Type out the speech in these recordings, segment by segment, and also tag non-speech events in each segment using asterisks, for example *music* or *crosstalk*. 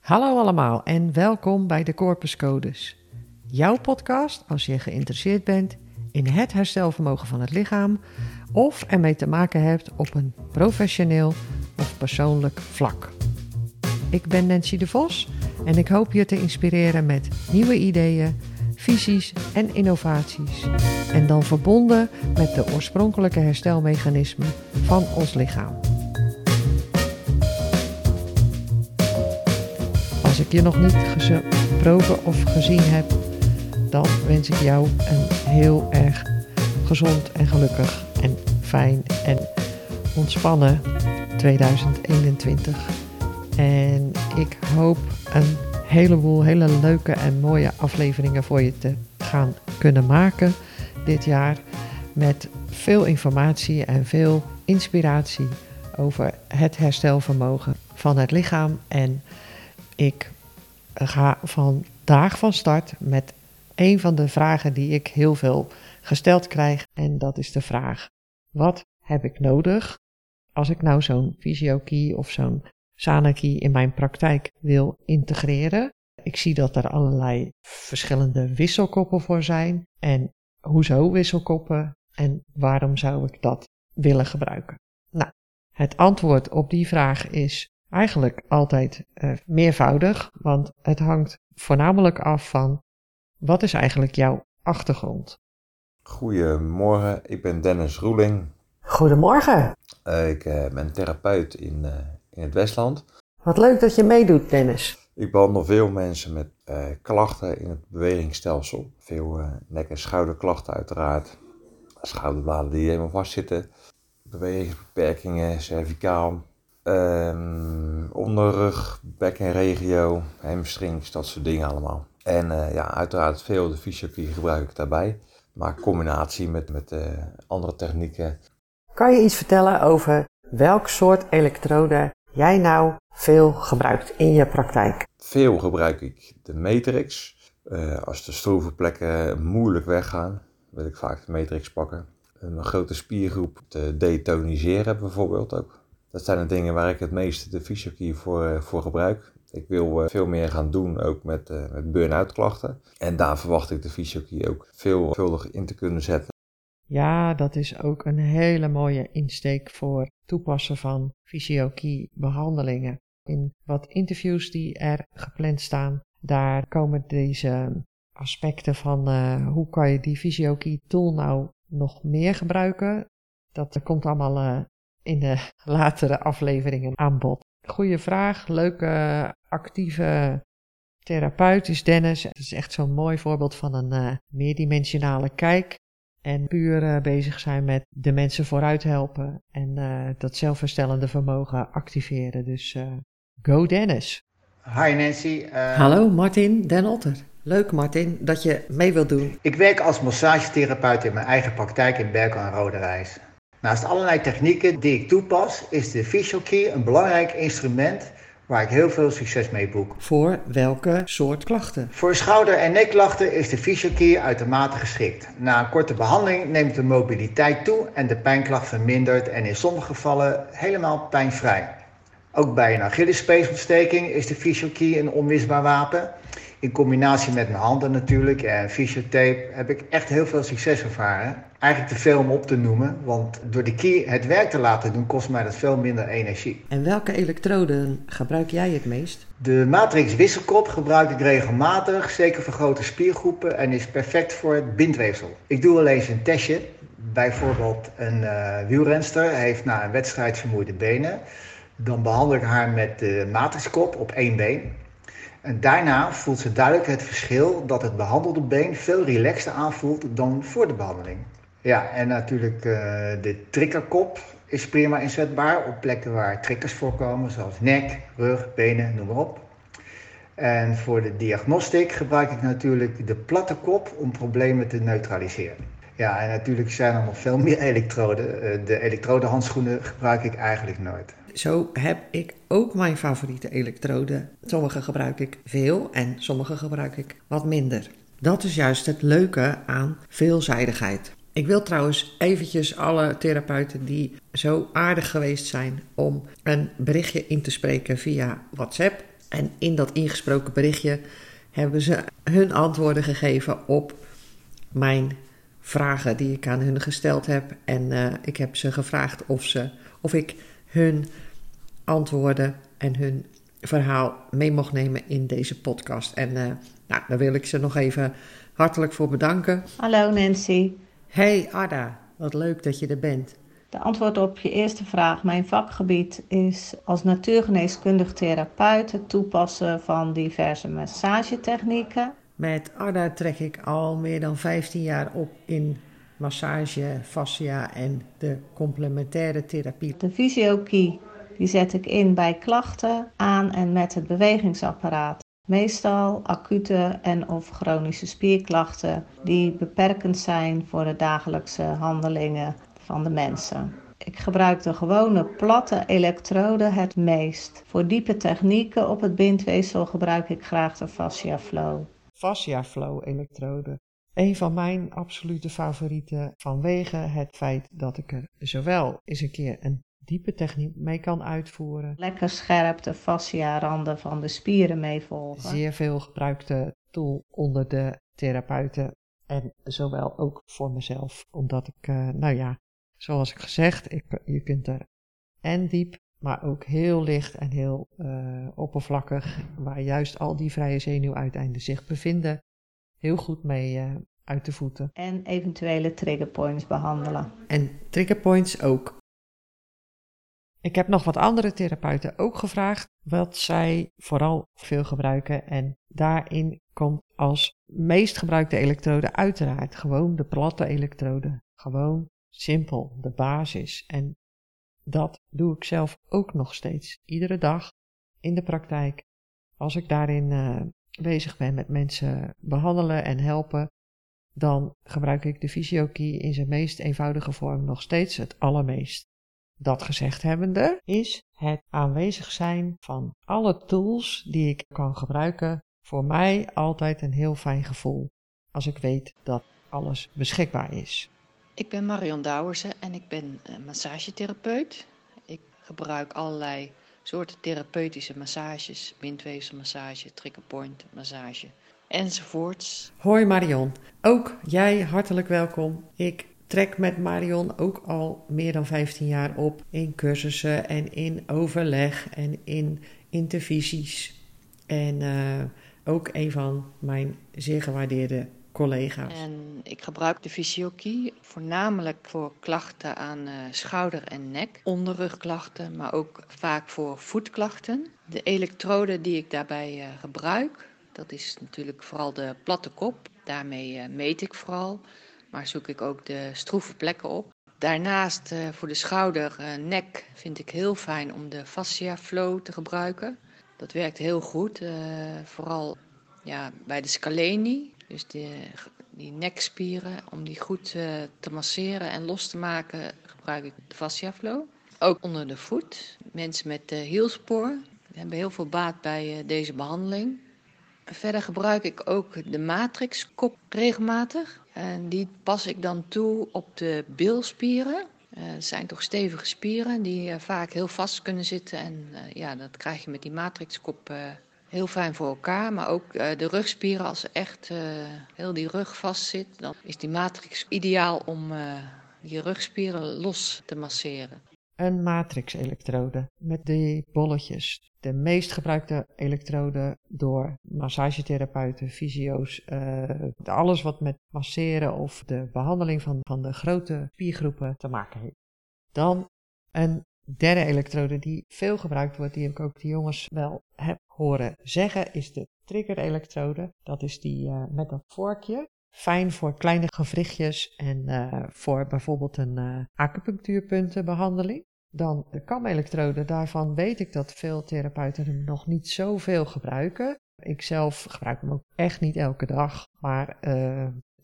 Hallo allemaal en welkom bij de Corpus Codes. Jouw podcast als je geïnteresseerd bent in het herstelvermogen van het lichaam of ermee te maken hebt op een professioneel of persoonlijk vlak. Ik ben Nancy de Vos en ik hoop je te inspireren met nieuwe ideeën, visies en innovaties. En dan verbonden met de oorspronkelijke herstelmechanismen van ons lichaam. Ik je nog niet gesproken of gezien heb, dan wens ik jou een heel erg gezond en gelukkig en fijn en ontspannen 2021. En ik hoop een heleboel hele leuke en mooie afleveringen voor je te gaan kunnen maken dit jaar. Met veel informatie en veel inspiratie over het herstelvermogen van het lichaam. En ik ga vandaag van start met een van de vragen die ik heel veel gesteld krijg. En dat is de vraag: wat heb ik nodig als ik nou zo'n fysiokey of zo'n Sanaki in mijn praktijk wil integreren? Ik zie dat er allerlei verschillende wisselkoppen voor zijn. En hoezo wisselkoppen en waarom zou ik dat willen gebruiken? Nou, het antwoord op die vraag is eigenlijk altijd uh, meervoudig, want het hangt voornamelijk af van wat is eigenlijk jouw achtergrond? Goedemorgen, ik ben Dennis Roeling. Goedemorgen. Uh, ik uh, ben therapeut in, in het Westland. Wat leuk dat je meedoet, Dennis. Ik behandel veel mensen met klachten in het bewegingsstelsel. Veel nek- en schouderklachten uiteraard. Schouderbladen die helemaal vastzitten. Bewegingsbeperkingen, cervicaal, Um, onderrug, bekkenregio, hamstrings, dat soort dingen allemaal. En uh, ja, uiteraard veel de fysiotherapie gebruik ik daarbij. Maar combinatie met, met uh, andere technieken. Kan je iets vertellen over welk soort elektroden jij nou veel gebruikt in je praktijk? Veel gebruik ik de Matrix. Uh, als de stroeve plekken moeilijk weggaan, wil ik vaak de Matrix pakken. Een grote spiergroep te detoniseren bijvoorbeeld ook. Dat zijn de dingen waar ik het meeste de fysiokey voor, eh, voor gebruik. Ik wil eh, veel meer gaan doen, ook met, uh, met burn-out klachten. En daar verwacht ik de fysiokey ook veelvuldig in te kunnen zetten. Ja, dat is ook een hele mooie insteek voor toepassen van fysiokey behandelingen. In wat interviews die er gepland staan, daar komen deze aspecten van uh, hoe kan je die fysiokey tool nou nog meer gebruiken. Dat komt allemaal in de latere afleveringen aan bod. Goeie vraag, leuke actieve therapeut is Dennis. Het is echt zo'n mooi voorbeeld van een uh, meerdimensionale kijk. En puur uh, bezig zijn met de mensen vooruit helpen en uh, dat zelfherstellende vermogen activeren. Dus go Dennis. Hi Nancy. Hallo Martin Den Otter. Leuk Martin dat je mee wilt doen. Ik werk als massagetherapeut in mijn eigen praktijk in Berkel en Rode Reis. Naast allerlei technieken die ik toepas, is de Visual Key een belangrijk instrument waar ik heel veel succes mee boek. Voor welke soort klachten? Voor schouder- en nekklachten is de Visual Key uitermate geschikt. Na een korte behandeling neemt de mobiliteit toe en de pijnklacht vermindert en in sommige gevallen helemaal pijnvrij. Ook bij een Achillespeesontsteking is de Visual Key een onmisbaar wapen. In combinatie met mijn handen natuurlijk en fysiotape heb ik echt heel veel succes ervaren. Eigenlijk te veel om op te noemen, want door de key het werk te laten doen kost mij dat veel minder energie. En welke elektroden gebruik jij het meest? De Matrix wisselkop gebruik ik regelmatig, zeker voor grote spiergroepen en is perfect voor het bindweefsel. Ik doe wel eens een testje. Bijvoorbeeld een uh, wielrenster heeft na een wedstrijd vermoeide benen. Dan behandel ik haar met de matrixkop op één been. En daarna voelt ze duidelijk het verschil dat het behandelde been veel relaxter aanvoelt dan voor de behandeling. Ja, en natuurlijk uh, de triggerkop is prima inzetbaar op plekken waar triggers voorkomen, zoals nek, rug, benen, noem maar op. En voor de diagnostiek gebruik ik natuurlijk de platte kop om problemen te neutraliseren. Ja, en natuurlijk zijn er nog veel meer elektroden. De elektrodenhandschoenen gebruik ik eigenlijk nooit. Zo heb ik ook mijn favoriete elektroden. Sommige gebruik ik veel en sommige gebruik ik wat minder. Dat is juist het leuke aan veelzijdigheid. Ik wil trouwens eventjes alle therapeuten die zo aardig geweest zijn om een berichtje in te spreken via WhatsApp En in dat ingesproken berichtje hebben ze hun antwoorden gegeven op mijn vragen die ik aan hun gesteld heb. En uh, ik heb ze gevraagd of, ze, of ik hun antwoorden en hun verhaal mee mocht nemen in deze podcast. En uh, nou, daar wil ik ze nog even hartelijk voor bedanken. Hallo Nancy. Hey Ada, wat leuk dat je er bent. De antwoord op je eerste vraag. Mijn vakgebied is als natuurgeneeskundig therapeut het toepassen van diverse massagetechnieken. Met Arda trek ik al meer dan 15 jaar op in massage, fascia en de complementaire therapie. De fysiokie die zet ik in bij klachten aan en met het bewegingsapparaat. Meestal acute en of chronische spierklachten die beperkend zijn voor de dagelijkse handelingen van de mensen. Ik gebruik de gewone platte elektroden het meest. Voor diepe technieken op het bindweefsel gebruik ik graag de Fascia Flow. Fascia Flow elektroden. Een van mijn absolute favorieten vanwege het feit dat ik er zowel eens een keer een diepe techniek mee kan uitvoeren. Lekker scherp de fascia-randen van de spieren meevolgen. Zeer veel gebruikte tool onder de therapeuten en zowel ook voor mezelf, omdat ik, uh, nou ja, zoals ik gezegd, ik, je kunt er en diep, maar ook heel licht en heel uh, oppervlakkig, waar juist al die vrije zenuwuiteinden zich bevinden, heel goed mee uh, uit de voeten. En eventuele triggerpoints behandelen. En triggerpoints ook. Ik heb nog wat andere therapeuten ook gevraagd wat zij vooral veel gebruiken. En daarin komt als meest gebruikte elektrode uiteraard gewoon de platte elektrode. Gewoon simpel, de basis. En dat doe ik zelf ook nog steeds. Iedere dag in de praktijk. Als ik daarin uh, bezig ben met mensen behandelen en helpen, dan gebruik ik de fysiokey in zijn meest eenvoudige vorm nog steeds het allermeest. Dat gezegd hebbende is het aanwezig zijn van alle tools die ik kan gebruiken voor mij altijd een heel fijn gevoel als ik weet dat alles beschikbaar is. Ik ben Marion Douwersen en ik ben massagetherapeut. Ik gebruik allerlei soorten therapeutische massages, windweefselmassage, triggerpoint massage enzovoorts. Hoi Marion, ook jij hartelijk welkom. Ik trek met Marion ook al meer dan 15 jaar op in cursussen en in overleg en in intervisies. En uh, ook een van mijn zeer gewaardeerde collega's. En ik gebruik de fysiokey voornamelijk voor klachten aan uh, schouder en nek, onderrugklachten, maar ook vaak voor voetklachten. De elektroden die ik daarbij uh, gebruik, dat is natuurlijk vooral de platte kop. Daarmee meet ik vooral maar zoek ik ook de stroeve plekken op. Daarnaast voor de schouder, nek vind ik heel fijn om de fascia flow te gebruiken. Dat werkt heel goed, vooral ja, bij de scaleni, dus die nekspieren, om die goed te masseren en los te maken, gebruik ik de fascia flow. Ook onder de voet, mensen met hielspoor hebben heel veel baat bij deze behandeling. Verder gebruik ik ook de matrixkop regelmatig. En die pas ik dan toe op de bilspieren. Uh, het zijn toch stevige spieren die uh, vaak heel vast kunnen zitten. En uh, ja, dat krijg je met die matrixkop heel fijn voor elkaar. Maar ook de rugspieren, als echt heel die rug vast zit, dan is die matrix ideaal om die rugspieren los te masseren een matrix-elektrode met die bolletjes. De meest gebruikte elektrode door massagetherapeuten, fysio's, alles wat met masseren of de behandeling van, van de grote spiergroepen te maken heeft. Dan een derde elektrode die veel gebruikt wordt, die ik ook de jongens wel heb horen zeggen, is de trigger-elektrode. Dat is die uh, met dat vorkje. Fijn voor kleine gewrichtjes en uh, voor bijvoorbeeld een uh, acupunctuurpuntenbehandeling. Dan de kamelektrode, daarvan weet ik dat veel therapeuten hem nog niet zoveel gebruiken. Ik zelf gebruik hem ook echt niet elke dag, maar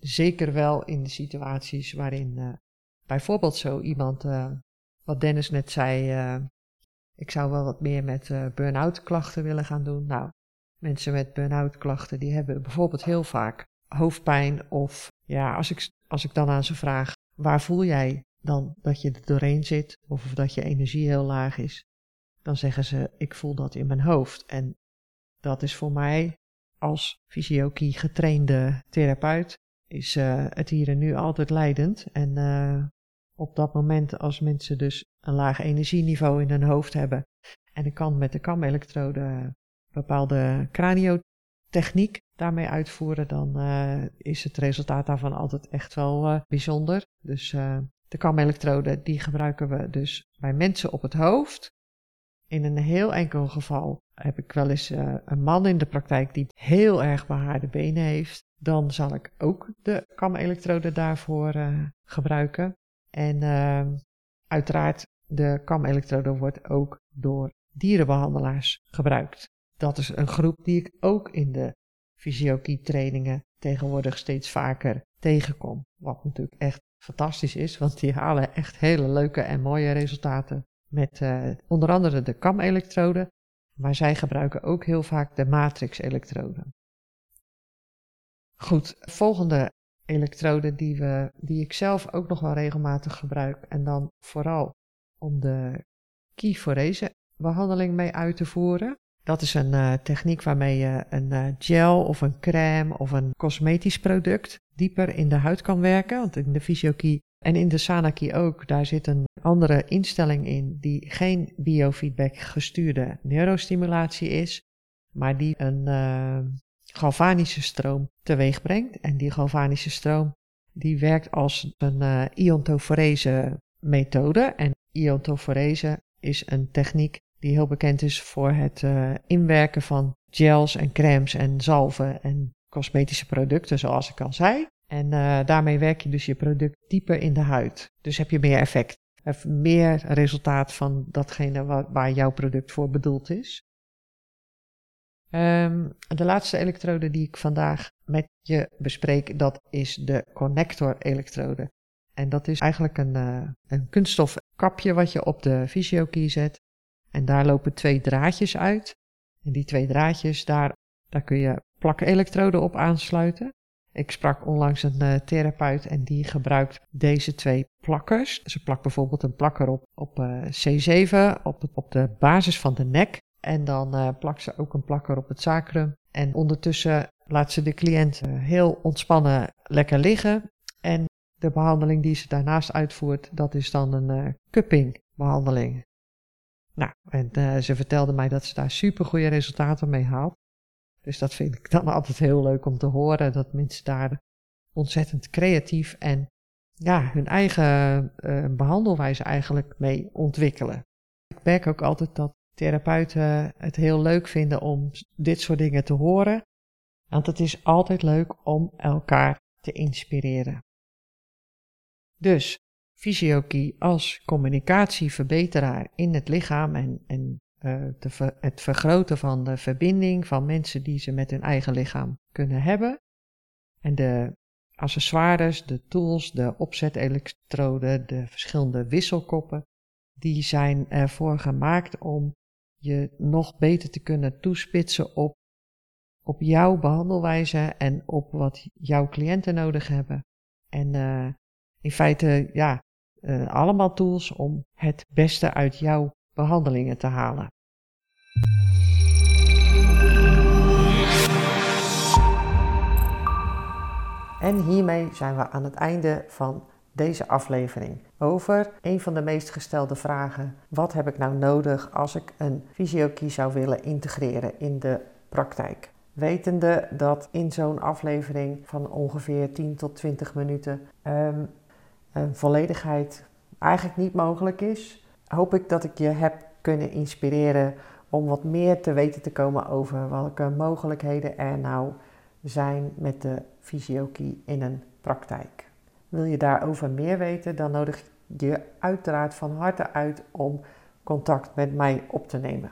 zeker wel in de situaties waarin bijvoorbeeld zo iemand, wat Dennis net zei, ik zou wel wat meer met burn-out klachten willen gaan doen. Nou, mensen met burn-out klachten, die hebben bijvoorbeeld heel vaak hoofdpijn of ja, als ik, als ik dan aan ze vraag, waar voel jij dan dat je er doorheen zit of dat je energie heel laag is. Dan zeggen ze, ik voel dat in mijn hoofd. En dat is voor mij als fysiokie getrainde therapeut, is uh, het hier en nu altijd leidend. En op dat moment als mensen dus een laag energieniveau in hun hoofd hebben en ik kan met de kamelektrode bepaalde craniotechniek daarmee uitvoeren, dan uh, is het resultaat daarvan altijd echt wel bijzonder. Dus de kamelektrode die gebruiken we dus bij mensen op het hoofd. In een heel enkel geval heb ik wel eens een man in de praktijk die heel erg behaarde benen heeft. Dan zal ik ook de kamelektrode daarvoor gebruiken. En uh, uiteraard, de kamelektrode wordt ook door dierenbehandelaars gebruikt. Dat is een groep die ik ook in de fysiokie trainingen tegenwoordig steeds vaker tegenkom. Wat natuurlijk echt fantastisch is, want die halen echt hele leuke en mooie resultaten met uh, onder andere de kam-elektroden, maar zij gebruiken ook heel vaak de matrix-elektroden. Goed, volgende elektrode die, we, die ik zelf ook nog wel regelmatig gebruik en dan vooral om de keyforese behandeling mee uit te voeren. Dat is een uh, techniek waarmee je een uh, gel of een crème of een cosmetisch product dieper in de huid kan werken. Want in de fysiokie en in de Sanaki ook, daar zit een andere instelling in die geen biofeedback gestuurde neurostimulatie is, maar die een uh, galvanische stroom teweeg brengt. En die galvanische stroom die werkt als een uh, iontoforese methode. En iontoforese is een techniek die heel bekend is voor het uh, inwerken van gels en crèmes en zalven en cosmetische producten, zoals ik al zei. En uh, daarmee werk je dus je product dieper in de huid. Dus heb je meer effect. Heb meer resultaat van datgene waar jouw product voor bedoeld is. Um, de laatste elektrode die ik vandaag met je bespreek, dat is de connector-elektrode. En dat is eigenlijk een, uh, een kunststof kapje wat je op de fysiokey zet. En daar lopen twee draadjes uit. En die twee draadjes, daar, daar kun je plak-elektroden op aansluiten. Ik sprak onlangs een uh, therapeut en die gebruikt deze twee plakkers. Ze plakt bijvoorbeeld een plakker op, op uh, C7, op, op de basis van de nek. En dan uh, plakt ze ook een plakker op het sacrum. En ondertussen laat ze de cliënt heel ontspannen lekker liggen. En de behandeling die ze daarnaast uitvoert, dat is dan een cupping behandeling. Nou, en ze vertelde mij dat ze daar super goede resultaten mee haalt. Dus dat vind ik dan *laughs* altijd heel leuk om te horen, dat mensen daar ontzettend creatief en ja, hun eigen behandelwijze eigenlijk mee ontwikkelen. Ik merk ook altijd dat therapeuten het heel leuk vinden om dit soort dingen te horen, want het is altijd leuk om elkaar te inspireren. Dus fysiokie als communicatieverbeteraar in het lichaam en, en uh, het vergroten van de verbinding van mensen die ze met hun eigen lichaam kunnen hebben. En de accessoires, de tools, de opzetelektroden, de verschillende wisselkoppen, die zijn ervoor gemaakt om je nog beter te kunnen toespitsen op, op jouw behandelwijze en op wat jouw cliënten nodig hebben. En uh, in feite, ja, uh, allemaal tools om het beste uit jouw behandelingen te halen. En hiermee zijn we aan het einde van deze aflevering over een van de meest gestelde vragen. Wat heb ik nou nodig als ik een fysiokie zou willen integreren in de praktijk? Wetende dat in zo'n aflevering van ongeveer 10 tot 20 minuten um, een volledigheid eigenlijk niet mogelijk is, hoop ik dat ik je heb kunnen inspireren om wat meer te weten te komen over welke mogelijkheden er nou zijn met de fysiokie in een praktijk. Wil je daarover meer weten, dan nodig ik je uiteraard van harte uit om contact met mij op te nemen.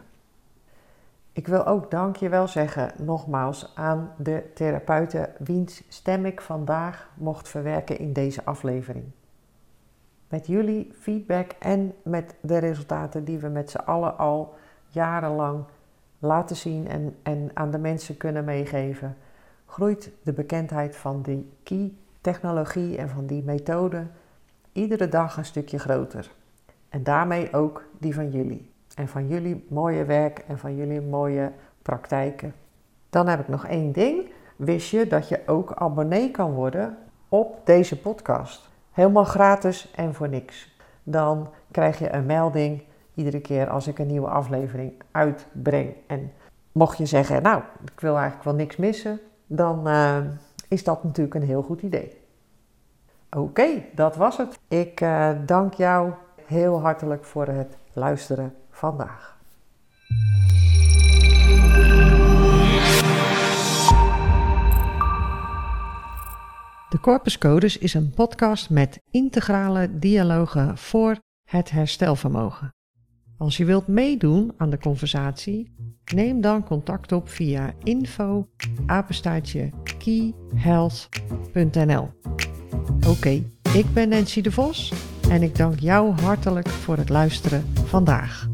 Ik wil ook dankjewel zeggen nogmaals aan de therapeuten wiens stem ik vandaag mocht verwerken in deze aflevering. Met jullie feedback en met de resultaten die we met z'n allen al jarenlang laten zien en, en aan de mensen kunnen meegeven, groeit de bekendheid van die key-technologie en van die methode iedere dag een stukje groter. En daarmee ook die van jullie. En van jullie mooie werk en van jullie mooie praktijken Dan heb ik nog één ding. Wist je dat je ook abonnee kan worden op deze podcast? Helemaal gratis en voor niks. Dan krijg je een melding iedere keer als ik een nieuwe aflevering uitbreng. En mocht je zeggen, nou, ik wil eigenlijk wel niks missen, dan uh, is dat natuurlijk een heel goed idee. Oké, dat was het. Ik uh, dank jou heel hartelijk voor het luisteren vandaag. De Corpus Codes is een podcast met integrale dialogen voor het herstelvermogen. Als je wilt meedoen aan de conversatie, neem dan contact op via info keyhealth.nl. Oké, ik ben Nancy de Vos en ik dank jou hartelijk voor het luisteren vandaag.